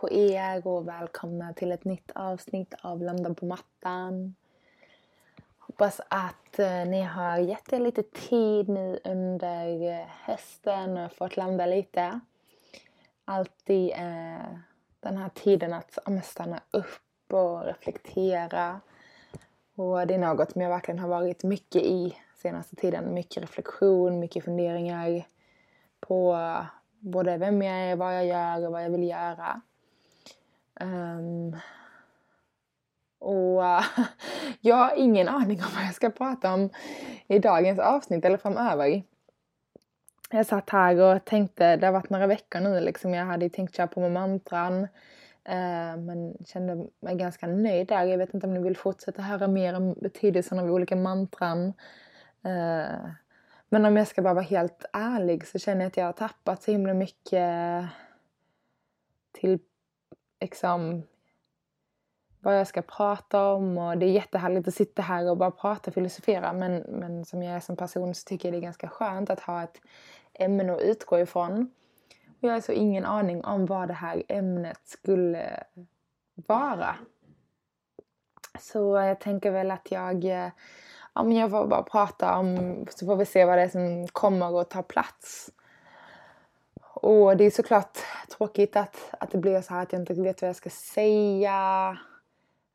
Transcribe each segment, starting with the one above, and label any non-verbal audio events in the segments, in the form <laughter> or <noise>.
På er och välkomna till ett nytt avsnitt av Landa på mattan. Hoppas att eh, ni har gett er lite tid nu under eh, hösten och fått landa lite. Alltid eh, den här tiden att stanna upp och reflektera. Och det är något som jag verkligen har varit mycket i senaste tiden. Mycket reflektion, mycket funderingar på både vem jag är, vad jag gör och vad jag vill göra. Um, och <laughs> jag har ingen aning om vad jag ska prata om i dagens avsnitt eller framöver. Jag satt här och tänkte, det har varit några veckor nu liksom, jag hade tänkt köra på med mantran. Uh, men kände mig ganska nöjd där. Jag vet inte om ni vill fortsätta höra mer om betydelsen av olika mantran. Uh, men om jag ska bara vara helt ärlig så känner jag att jag har tappat så himla mycket till liksom vad jag ska prata om och det är jättehärligt att sitta här och bara prata och filosofera men, men som jag är som person så tycker jag det är ganska skönt att ha ett ämne att utgå ifrån. Och jag har så ingen aning om vad det här ämnet skulle vara. Så jag tänker väl att jag eh, ja, men jag får bara prata om, så får vi se vad det är som kommer att ta plats. Och det är såklart tråkigt att, att det blir så här att jag inte vet vad jag ska säga.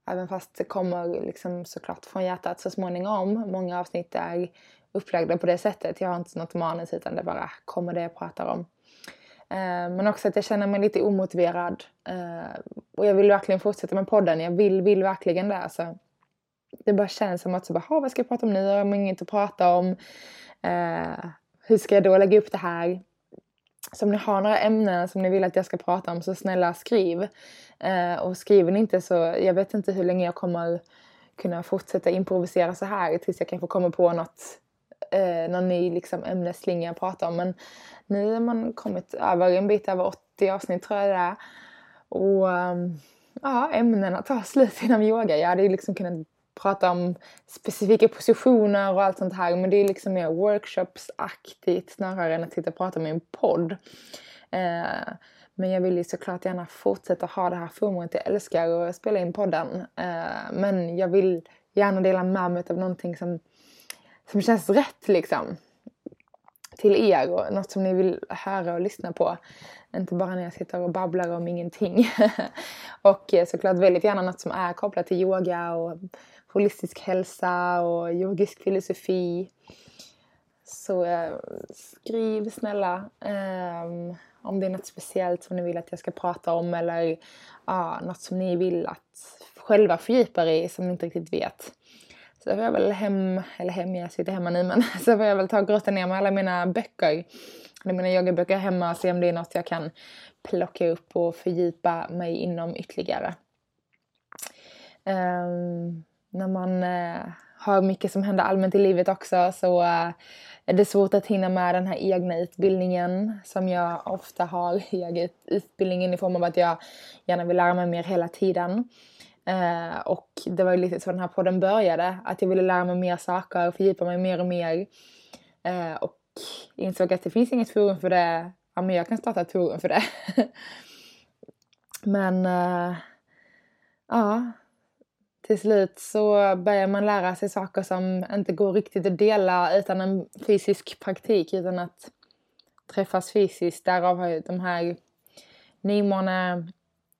Även fast det kommer liksom såklart från hjärtat så småningom. Många avsnitt är upplagda på det sättet. Jag har inte något manus utan det bara kommer det jag pratar om. Eh, men också att jag känner mig lite omotiverad. Eh, och jag vill verkligen fortsätta med podden. Jag vill, vill verkligen det. Så det bara känns som att så bara, vad ska jag prata om nu? Jag har inget att prata om. Eh, hur ska jag då lägga upp det här? Så om ni har några ämnen som ni vill att jag ska prata om så snälla skriv. Eh, och skriver ni inte så, jag vet inte hur länge jag kommer kunna fortsätta improvisera så här tills jag kanske kommer på något, eh, någon ny liksom, ämnesslinga att prata om. Men nu har man kommit över en bit över 80 avsnitt tror jag det är. Och um, ja, ämnena tar slut inom yoga. Jag hade ju liksom kunnat prata om specifika positioner och allt sånt här. Men det är liksom mer workshopsaktigt snarare än att sitta och prata med en podd. Eh, men jag vill ju såklart gärna fortsätta ha det här forumet. Jag älskar att spela in podden. Eh, men jag vill gärna dela med mig av någonting som, som känns rätt liksom. Till er och något som ni vill höra och lyssna på. Inte bara när jag sitter och babblar om ingenting. <laughs> och eh, såklart väldigt gärna något som är kopplat till yoga och holistisk hälsa och yogisk filosofi. Så eh, skriv snälla eh, om det är något speciellt som ni vill att jag ska prata om eller ah, något som ni vill att själva fördjupar i som ni inte riktigt vet. Så får jag väl hem, eller hem, jag sitter hemma nu men <laughs> så får jag väl ta och grotta ner med alla mina böcker. Alla mina yogaböcker hemma och se om det är något jag kan plocka upp och fördjupa mig inom ytterligare. Um, när man eh, har mycket som händer allmänt i livet också så eh, är det svårt att hinna med den här egna utbildningen som jag ofta har. <laughs> Jag utbildningen i form av att jag gärna vill lära mig mer hela tiden. Eh, och det var ju lite så den här podden började, att jag ville lära mig mer saker och fördjupa mig mer och mer. Eh, och insåg att det finns inget forum för det. Ja, men jag kan starta ett forum för det. <laughs> men eh, ja, till slut så börjar man lära sig saker som inte går riktigt att dela utan en fysisk praktik, utan att träffas fysiskt. Därav har ju de här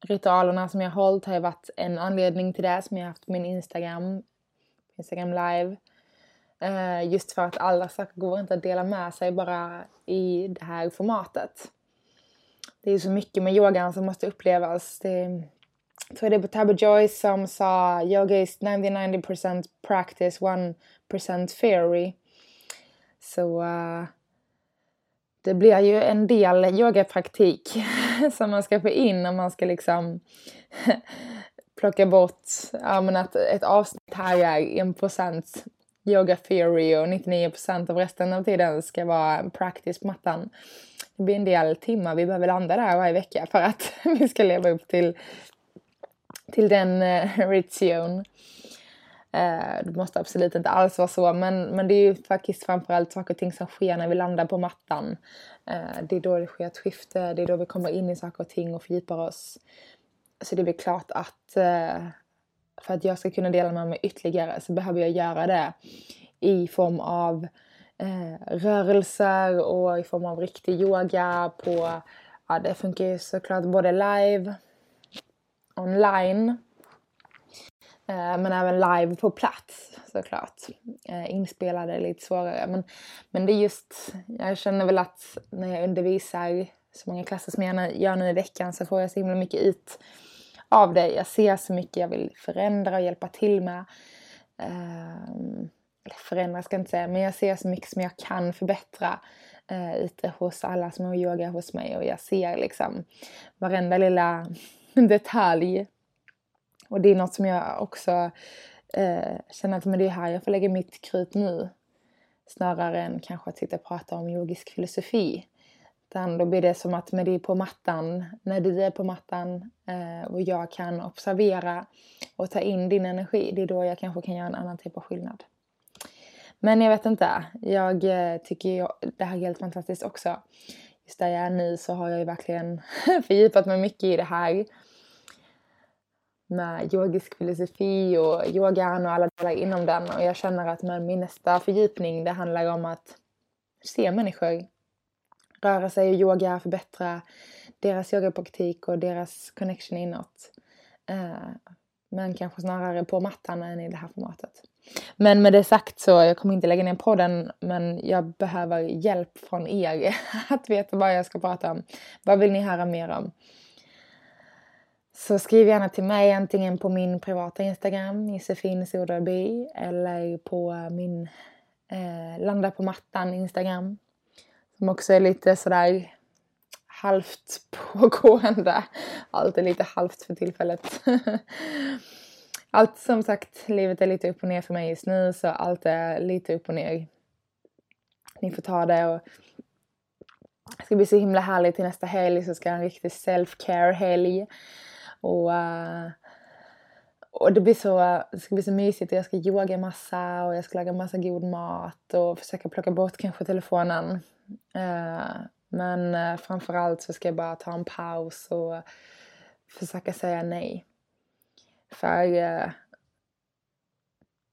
ritualerna som jag har hållit har ju varit en anledning till det som jag har haft på min Instagram, Instagram live. Eh, just för att alla saker går inte att dela med sig bara i det här formatet. Det är så mycket med yogan som måste upplevas. Det så är det på Tabby Joyce som sa yoga is 90-90% practice, 1% theory. Så uh, det blir ju en del yogapraktik <laughs> som man ska få in om man ska liksom <laughs> plocka bort, ja men att ett avsnitt här är 1% yoga theory och 99% av resten av tiden ska vara practice på mattan. Det blir en del timmar vi behöver landa där varje vecka för att <laughs> vi ska leva upp till, till den eh, <laughs> ritzion. Eh, det måste absolut inte alls vara så men, men det är ju faktiskt framförallt saker och ting som sker när vi landar på mattan. Eh, det är då det sker ett skifte, det är då vi kommer in i saker och ting och fördjupar oss. Så det blir klart att eh, för att jag ska kunna dela med mig ytterligare så behöver jag göra det i form av eh, rörelser och i form av riktig yoga på, ja det funkar ju såklart både live, online, eh, men även live på plats såklart. Eh, inspelade är lite svårare men, men det är just, jag känner väl att när jag undervisar så många klasser som jag gör nu i veckan så får jag så himla mycket ut av det. Jag ser så mycket jag vill förändra och hjälpa till med. Eh, eller förändra ska jag inte säga, men jag ser så mycket som jag kan förbättra ute hos alla som har yoga hos mig och jag ser liksom varenda lilla detalj. Och det är något som jag också eh, känner att men det är här jag får lägga mitt krut nu. Snarare än kanske att sitta och prata om yogisk filosofi. Utan då blir det som att med det på mattan, när du är på mattan eh, och jag kan observera och ta in din energi, det är då jag kanske kan göra en annan typ av skillnad. Men jag vet inte, jag eh, tycker ju det här är helt fantastiskt också. Just där jag är nu så har jag ju verkligen <laughs> fördjupat mig mycket i det här med yogisk filosofi och yogan och alla delar inom den och jag känner att med min nästa fördjupning det handlar om att se människor röra sig och yoga, förbättra deras yogapraktik och deras connection inåt. Eh, men kanske snarare på mattan än i det här formatet. Men med det sagt så, jag kommer inte lägga ner podden men jag behöver hjälp från er <laughs> att veta vad jag ska prata om. Vad vill ni höra mer om? Så skriv gärna till mig antingen på min privata Instagram, Josefin Soderby, eller på min eh, Landa på mattan Instagram. Som också är lite sådär halvt <laughs> pågående. Allt är lite halvt för tillfället. <laughs> allt som sagt, livet är lite upp och ner för mig just nu så allt är lite upp och ner. Ni får ta det och det ska bli så himla härligt till nästa helg så ska jag ha en riktig self-care helg. Och, eh, och det blir så, det ska bli så mysigt och jag ska yoga massa och jag ska laga massa god mat och försöka plocka bort kanske telefonen eh, men eh, framförallt så ska jag bara ta en paus och försöka säga nej. För eh,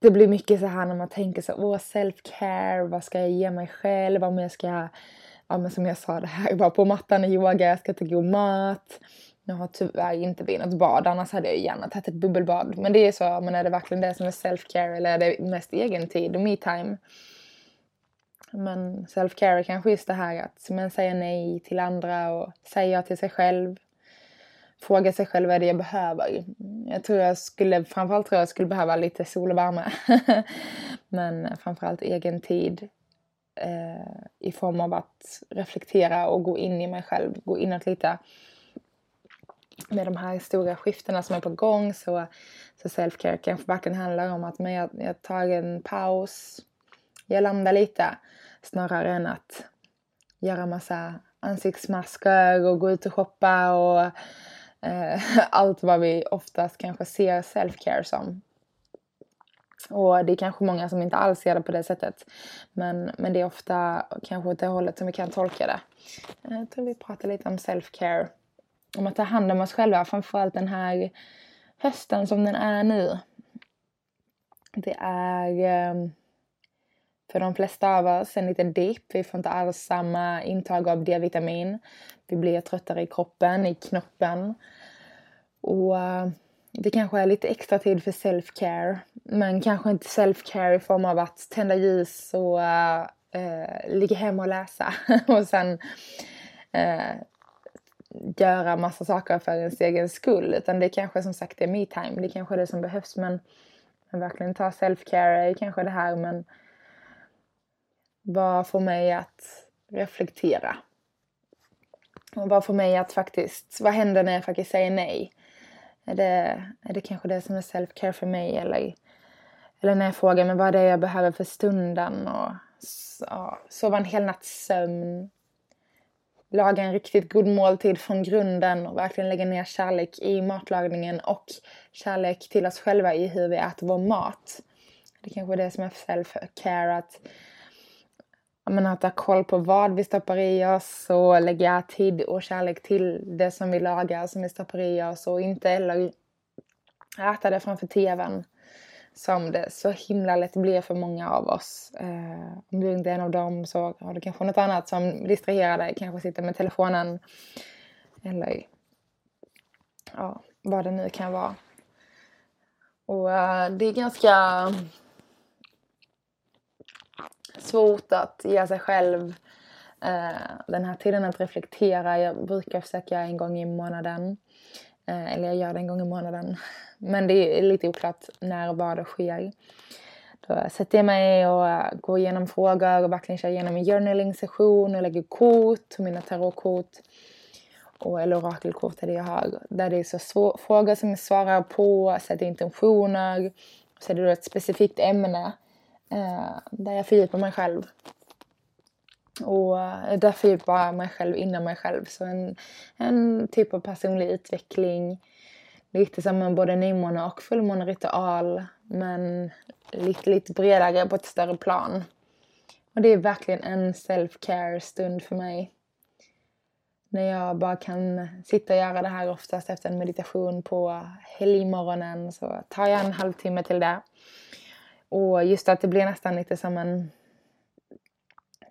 det blir mycket så här när man tänker så åh self-care, vad ska jag ge mig själv? Om jag ska, ja men som jag sa det här, vara på mattan i yoga, jag ska ta god mat. Jag har tyvärr inte blivit något bad, annars hade jag gärna tagit ett bubbelbad. Men det är så, men är det verkligen det som är self-care eller är det mest egen tid och me-time? Men self-care är kanske just det här att men säga nej till andra och säga ja till sig själv. Fråga sig själv vad är det jag behöver. Jag tror jag skulle, framförallt tror jag skulle behöva lite sol och värme. <laughs> men framförallt egen tid. Eh, I form av att reflektera och gå in i mig själv, gå inåt lite. Med de här stora skiftena som är på gång så, så self-care kanske verkligen handlar om att men jag, jag tar en paus, jag landar lite snarare än att göra massa ansiktsmasker och gå ut och shoppa och eh, <laughs> allt vad vi oftast kanske ser self-care som. Och det är kanske många som inte alls ser det på det sättet. Men, men det är ofta kanske åt det hållet som vi kan tolka det. Eh, jag tror vi pratar lite om self-care. Om att ta hand om oss själva, framförallt den här hösten som den är nu. Det är eh, för de flesta av oss en liten dipp. Vi får inte alls samma intag av D-vitamin. Vi blir tröttare i kroppen, i knoppen. Och eh, det kanske är lite extra tid för self-care. Men kanske inte self-care i form av att tända ljus och uh, ligga hemma och läsa. <laughs> och sen uh, göra massa saker för ens egen skull. Utan det kanske som sagt är me-time. Det kanske är det som behövs. Men, men verkligen ta self-care är kanske det här. Men vad får mig att reflektera? Och vad får mig att faktiskt, vad händer när jag faktiskt säger nej? Är det, är det kanske det som är self-care för mig? Eller, eller när jag frågar mig vad är det jag behöver för stunden? Och ja, sova en hel natts sömn laga en riktigt god måltid från grunden och verkligen lägga ner kärlek i matlagningen och kärlek till oss själva i hur vi äter vår mat. Det kanske är det som är self-care, att men att ha koll på vad vi stoppar i oss och lägga tid och kärlek till det som vi lagar, som vi stoppar i oss och inte heller äta det framför tvn som det så himla lätt blir för många av oss. Eh, om du inte är en av dem så har du kanske något annat som distraherar dig. Kanske sitter med telefonen eller ja, vad det nu kan vara. Och eh, det är ganska svårt att ge sig själv eh, den här tiden att reflektera. Jag brukar försöka en gång i månaden. Eh, eller jag gör det en gång i månaden. Men det är lite oklart när och var det sker. Då sätter jag mig och går igenom frågor och verkligen kör igenom en journaling-session och lägger kort, mina tarotkort. Och, eller orakelkort är det jag har. Där det är så svår, frågor som jag svarar på, sätter intentioner. Så är det då ett specifikt ämne eh, där jag fördjupar mig själv. Och eh, där fördjupar jag mig själv inom mig själv. Så en, en typ av personlig utveckling lite som en både nymåne och fullmåneritual men lite, lite bredare på ett större plan. Och det är verkligen en self-care stund för mig. När jag bara kan sitta och göra det här oftast efter en meditation på helgmorgonen så tar jag en halvtimme till det. Och just att det blir nästan lite som en,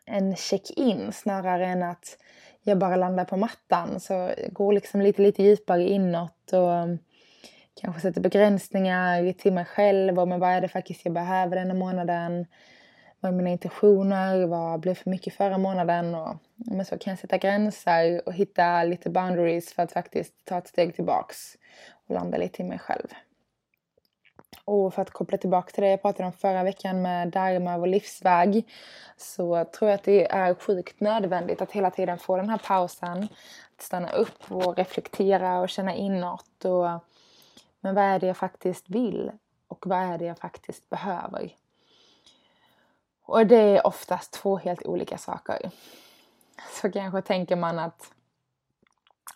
en check-in snarare än att jag bara landar på mattan. Så går liksom lite, lite djupare inåt och kanske sätter begränsningar till mig själv och men vad är det faktiskt jag behöver denna månaden. Vad är mina intentioner? Vad blev för mycket förra månaden? Och, men så kan jag sätta gränser och hitta lite boundaries för att faktiskt ta ett steg tillbaks och landa lite i mig själv. Och för att koppla tillbaka till det jag pratade om förra veckan med Dharma och livsväg så tror jag att det är sjukt nödvändigt att hela tiden få den här pausen. Att stanna upp och reflektera och känna inåt och men vad är det jag faktiskt vill? Och vad är det jag faktiskt behöver? Och det är oftast två helt olika saker. Så kanske tänker man att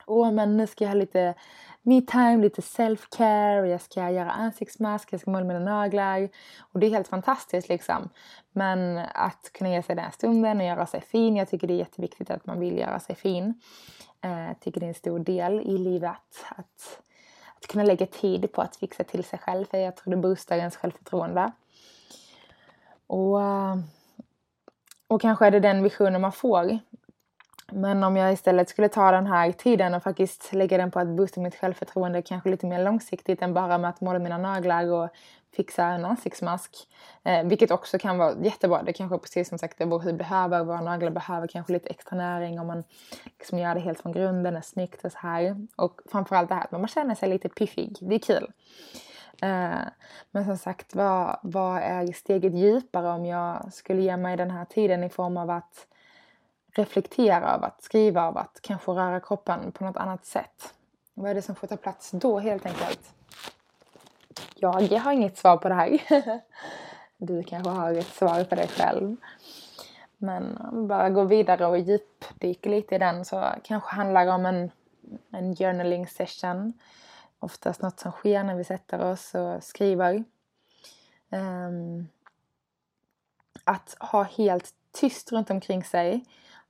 Åh, men nu ska jag ha lite me-time, lite self-care, jag ska göra ansiktsmask, jag ska måla mina naglar. Och det är helt fantastiskt liksom. Men att kunna ge sig den stunden och göra sig fin, jag tycker det är jätteviktigt att man vill göra sig fin. Eh, jag tycker det är en stor del i livet att att kunna lägga tid på att fixa till sig själv. För jag tror det boostar ens självförtroende. Och, eh, och kanske är det den visionen man får. Men om jag istället skulle ta den här tiden och faktiskt lägga den på att boosta mitt självförtroende kanske lite mer långsiktigt än bara med att måla mina naglar och fixa en ansiktsmask. Eh, vilket också kan vara jättebra. Det kanske precis som sagt är vår hud behöver, våra naglar behöver kanske lite extra näring om man liksom gör det helt från grunden, är snyggt och så här. Och framförallt det här att man känner sig lite piffig. Det är kul. Eh, men som sagt, vad, vad är steget djupare om jag skulle ge mig den här tiden i form av att reflektera av att skriva, av att kanske röra kroppen på något annat sätt. Vad är det som får ta plats då helt enkelt? Jag har inget svar på det här. <laughs> Du kanske har ett svar på det själv. Men bara gå vidare och djupdyka lite i den så kanske handlar det om en, en journaling session. Oftast något som sker när vi sätter oss och skriver. Um, att ha helt tyst runt omkring sig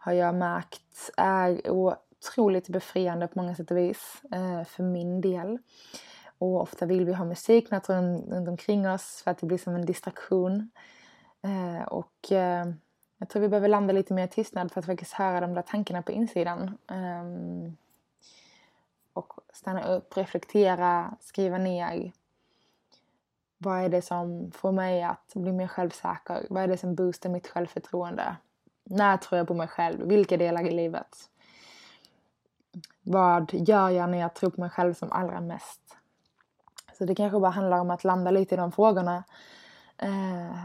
har jag märkt är otroligt befriande på många sätt och vis eh, för min del. Och ofta vill vi ha musik runt, runt omkring oss för att det blir som en distraktion. Eh, och eh, jag tror vi behöver landa lite mer i tystnad för att faktiskt höra de där tankarna på insidan. Ehm, och stanna upp, reflektera, skriva ner. Vad är det som får mig att bli mer självsäker? Vad är det som boostar mitt självförtroende? När tror jag på mig själv? Vilka delar i livet? vad gör jag när jag tror på mig själv som allra mest? Så det kanske bara handlar om att landa lite i de frågorna. Eh,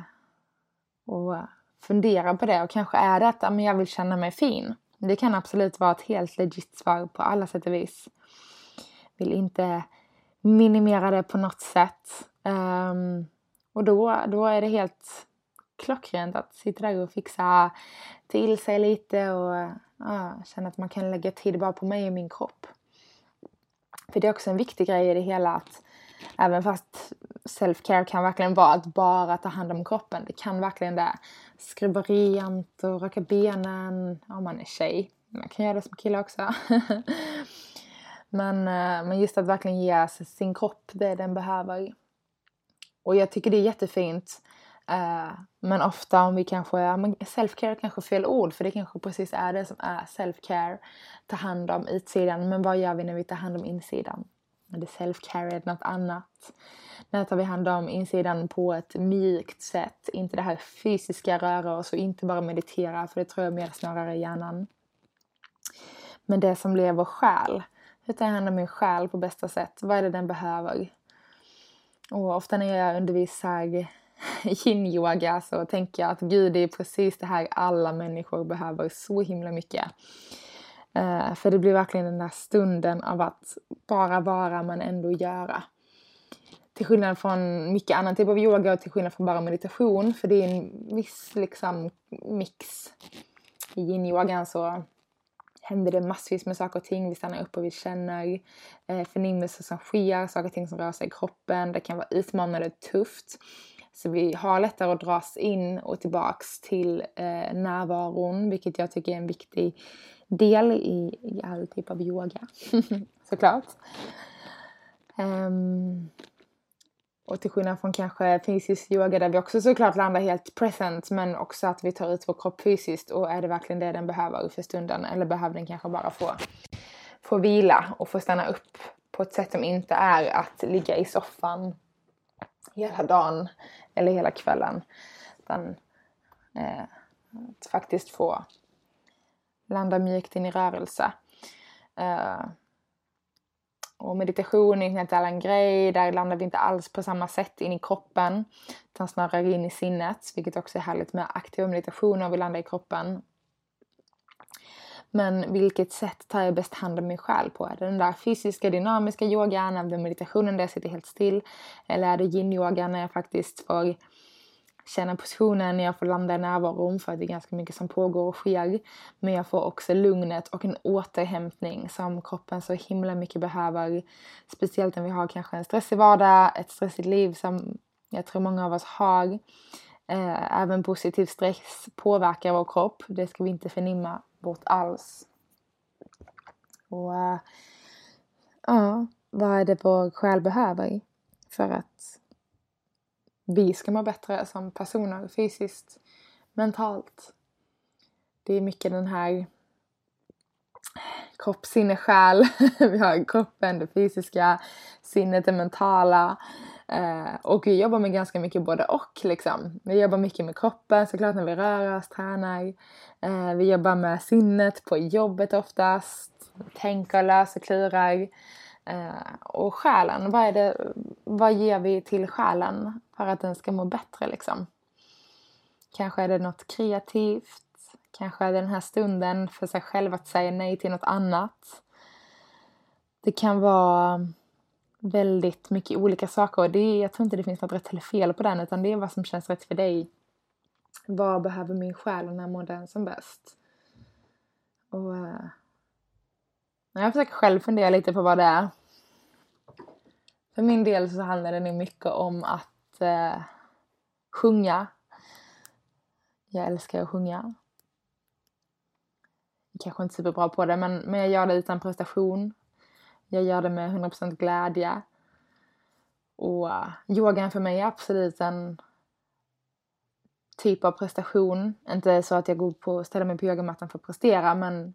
och fundera på det och kanske är det att men jag vill känna mig fin. Det kan absolut vara ett helt legit svar på alla sätt och vis. Vill inte minimera det på något sätt. Um, och då, då är det helt klockrent att sitta där och fixa till sig lite och ja, känna att man kan lägga tid bara på mig och min kropp. För det är också en viktig grej i det hela att även fast self-care kan verkligen vara att bara ta hand om kroppen. Det kan verkligen det. Skrubba rent och raka benen om man är tjej. Man kan göra det som kille också. <laughs> men, eh, men just att verkligen ge sin kropp det den behöver. Och jag tycker det är jättefint. Uh, men ofta om vi kanske, self-care är kanske fel ord för det kanske precis är det som är self-care. Ta hand om utsidan men vad gör vi när vi tar hand om insidan? Är det self-care är något annat? När tar vi hand om insidan på ett mjukt sätt? Inte det här fysiska röra oss och inte bara meditera för det tror jag mer snarare hjärnan. Men det som blir vår själ. Hur tar jag hand om min själ på bästa sätt? Vad är det den behöver? Och ofta när jag undervisar <laughs> yin-yoga så tänker jag att gud det är precis det här alla människor behöver så himla mycket. Uh, för det blir verkligen den där stunden av att bara vara men ändå göra. Till skillnad från mycket annan typ av yoga och till skillnad från bara meditation för det är en viss liksom mix. I yin-yogan så händer det massvis med saker och ting. Vi stannar upp och vi känner eh, förnimmelser som sker, saker och ting som rör sig i kroppen. Det kan vara utmanande och tufft. Så vi har lättare att dras in och tillbaks till eh, närvaron, vilket jag tycker är en viktig del i, i all typ av yoga. <laughs> Såklart. Um, och till skillnad från kanske fysisk yoga där vi också såklart landar helt present men också att vi tar ut vår kropp fysiskt och är det verkligen det den behöver för stunden eller behöver den kanske bara få, få vila och få stanna upp på ett sätt som inte är att ligga i soffan hela dagen eller hela kvällen. Utan eh, att faktiskt få landa mjukt in i rörelse. Eh, och meditation är en helt en grej. Där landar vi inte alls på samma sätt in i kroppen. Utan snarare in i sinnet. Vilket också är härligt med aktiva meditationer. Vi landar i kroppen. Men vilket sätt tar jag bäst hand om min själ på? Är det den där fysiska dynamiska yogan, är det meditationen där jag sitter helt still? Eller är det yin-yoga när jag faktiskt får känna positionen, när jag får landa i närvaron för att det är ganska mycket som pågår och sker. Men jag får också lugnet och en återhämtning som kroppen så himla mycket behöver. Speciellt när vi har kanske en stressig vardag, ett stressigt liv som jag tror många av oss har. Eh, även positiv stress påverkar vår kropp. Det ska vi inte förnimma bort alls. Och uh, ja, vad är det vår själ behöver för att vi ska må bättre som personer fysiskt, mentalt. Det är mycket den här kropp, sinne, själ. <laughs> vi har kroppen, det fysiska, sinnet, det mentala. Eh, och vi jobbar med ganska mycket både och liksom. Vi jobbar mycket med kroppen såklart när vi rör oss, tränar. Eh, vi jobbar med sinnet på jobbet oftast. Tänker, löser, klurar. Eh, och själen, vad, är det, vad ger vi till själen för att den ska må bättre liksom? Kanske är det något kreativt. Kanske är det den här stunden för sig själv att säga nej till något annat. Det kan vara väldigt mycket olika saker och det är, jag tror inte det finns något rätt eller fel på den utan det är vad som känns rätt för dig. Vad behöver min själ och när mår den som bäst? Och uh, jag försöker själv fundera lite på vad det är. För min del så handlar det nog mycket om att uh, sjunga. Jag älskar att sjunga. Jag kanske inte superbra på det men, men jag gör det utan prestation. Jag gör det med 100% glädje. Och eh, yogan för mig är absolut en typ av prestation. Inte så att jag går på, ställer mig på yogamattan för att prestera men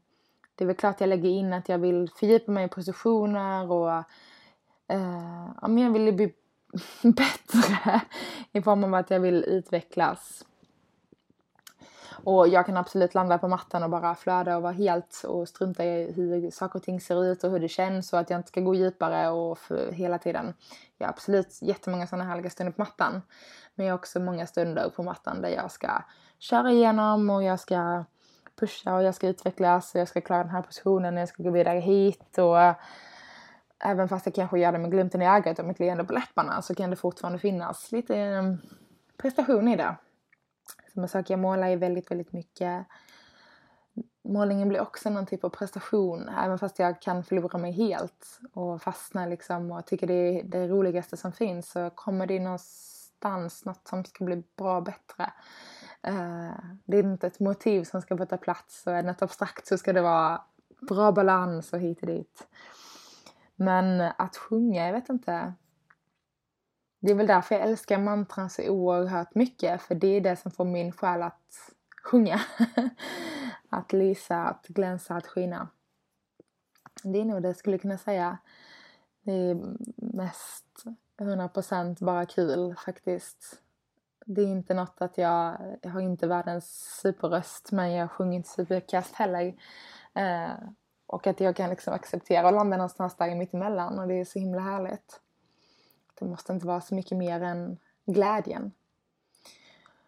det är väl klart jag lägger in att jag vill fördjupa mig i positioner och eh, ja, jag vill bli <laughs> bättre i form av att jag vill utvecklas. Och jag kan absolut landa på mattan och bara flöda och vara helt och strunta i hur saker och ting ser ut och hur det känns och att jag inte ska gå djupare och hela tiden. Jag har absolut jättemånga sådana härliga stunder på mattan. Men jag har också många stunder på mattan där jag ska köra igenom och jag ska pusha och jag ska utvecklas och jag ska klara den här positionen och jag ska gå vidare hit och även fast jag kanske gör det med glimten i ögat och mitt leende på läpparna så kan det fortfarande finnas lite mm, prestation i det. Alltså, samma jag jag målar ju väldigt, väldigt mycket. Målningen blir också någon typ av prestation, även fast jag kan förlora mig helt och fastna liksom och tycker det är det roligaste som finns så kommer det någonstans något som ska bli bra och bättre. Uh, det är inte ett motiv som ska få ta plats och är det något abstrakt så ska det vara bra balans och hit och dit. Men att sjunga, jag vet inte. Det är väl därför jag älskar mantran så oerhört mycket. För det är det som får min själ att sjunga. <laughs> att lysa, att glänsa, att skina. Det är nog det jag skulle kunna säga. Det är mest 100% bara kul faktiskt. Det är inte något att jag, jag har inte världens superröst men jag sjunger inte superkast heller. Eh, och att jag kan liksom acceptera och landa någonstans där mittemellan och det är så himla härligt. Det måste inte vara så mycket mer än glädjen.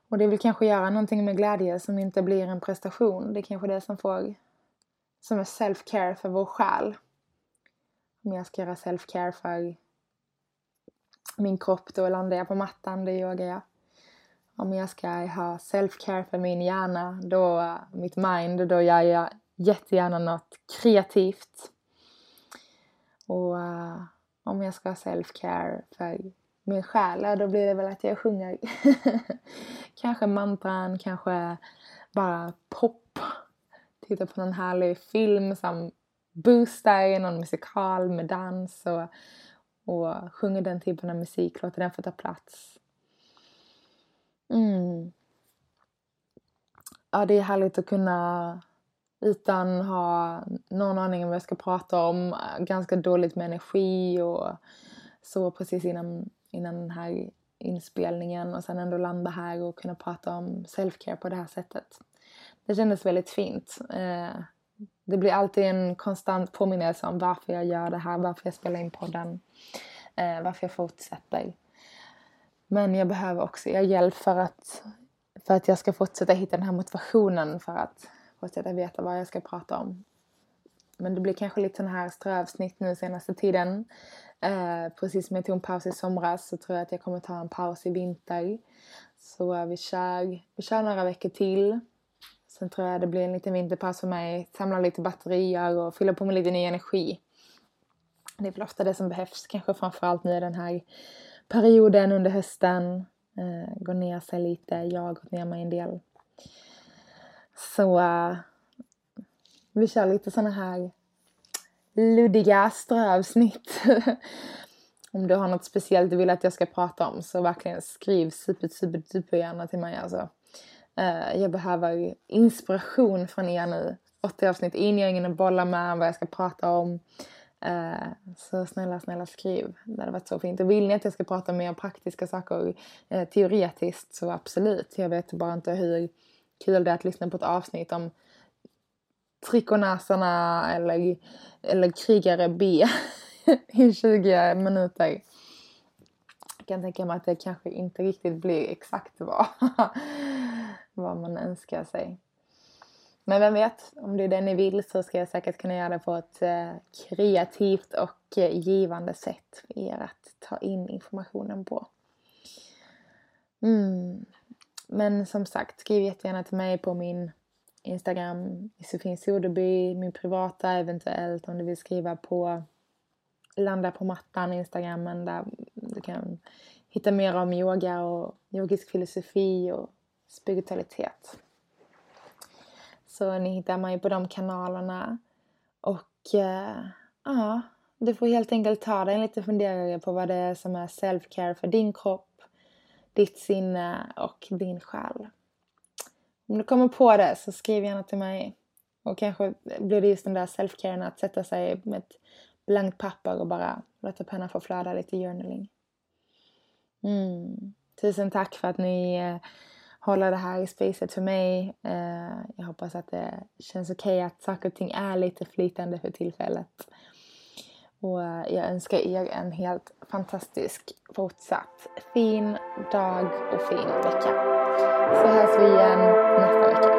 Och det vill kanske göra någonting med glädje som inte blir en prestation. Det är kanske det som får som är self-care för vår själ. Om jag ska göra self-care för min kropp då landar jag på mattan, det yogar jag. Om jag ska ha self-care för min hjärna, då mitt mind, då gör jag jättegärna något kreativt. Och uh, om jag ska ha self-care för min själ, då blir det väl att jag sjunger. <laughs> kanske mantran, kanske bara pop. Titta på någon härlig film som boostar, någon musikal med dans och, och sjunger den typen av musik, låter den få ta plats. Mm. Ja, det är härligt att kunna utan ha någon aning om vad jag ska prata om. Eh, ganska dåligt med energi och så precis innan, innan den här inspelningen och sen ändå landa här och kunna prata om self-care på det här sättet. Det kändes väldigt fint. Eh, det blir alltid en konstant påminnelse om varför jag gör det här, varför jag spelar in podden, eh, varför jag fortsätter. Men jag behöver också er hjälp för att, för att jag ska fortsätta hitta den här motivationen för att fortsätta veta vad jag ska prata om. Men det blir kanske lite sån här strövsnitt nu senaste tiden. Eh, precis som jag tog en paus i somras så tror jag att jag kommer ta en paus i vinter. Så vi, kör, vi kör några veckor till. Sen tror jag det blir en liten vinterpaus för mig. Samla lite batterier och fylla på med lite ny energi. Det är väl ofta det som behövs, kanske framförallt nu den här perioden under hösten. Eh, gå ner sig lite. Jag har gått ner mig en del. Så uh, vi kör lite såna här luddiga strövsnitt. <laughs> om du har något speciellt du vill att jag ska prata om så verkligen skriv super, super, super gärna till mig alltså. Uh, jag behöver inspiration från er nu. 80 avsnitt in, jag har ingen att bolla med vad jag ska prata om. Uh, så snälla, snälla skriv. Det hade varit så fint. Och vill ni att jag ska prata mer praktiska saker uh, teoretiskt så absolut. Jag vet bara inte hur kul det är att lyssna på ett avsnitt om Trikonasarna eller, eller krigare B <laughs> i 20 minuter. Jag kan tänka mig att det kanske inte riktigt blir exakt vad, <laughs> vad man önskar sig. Men vem vet, om det är det ni vill så ska jag säkert kunna göra det på ett eh, kreativt och eh, givande sätt för er att ta in informationen på. Mm. Men som sagt, skriv jättegärna till mig på min Instagram, Josefin Soderby, min privata eventuellt om du vill skriva på Landa på mattan Instagrammen där du kan hitta mer om yoga och yogisk filosofi och spiritualitet. Så ni hittar mig på de kanalerna. Och eh, ja, du får helt enkelt ta dig en liten funderare på vad det är som är self-care för din kropp ditt sinne och din själ. Om du kommer på det så skriv gärna till mig. Och kanske blir det just den där self-caren att sätta sig med ett blankt papper och bara låta pennan få flöda lite journaling. Mm. Tusen tack för att ni eh, håller hålla det här i spacet för mig. Eh, jag hoppas att det känns okej okay att saker och ting är lite flytande för tillfället. Och eh, jag önskar er en helt fantastisk fortsatt fin dag och fin vecka. Så hörs vi igen nästa vecka.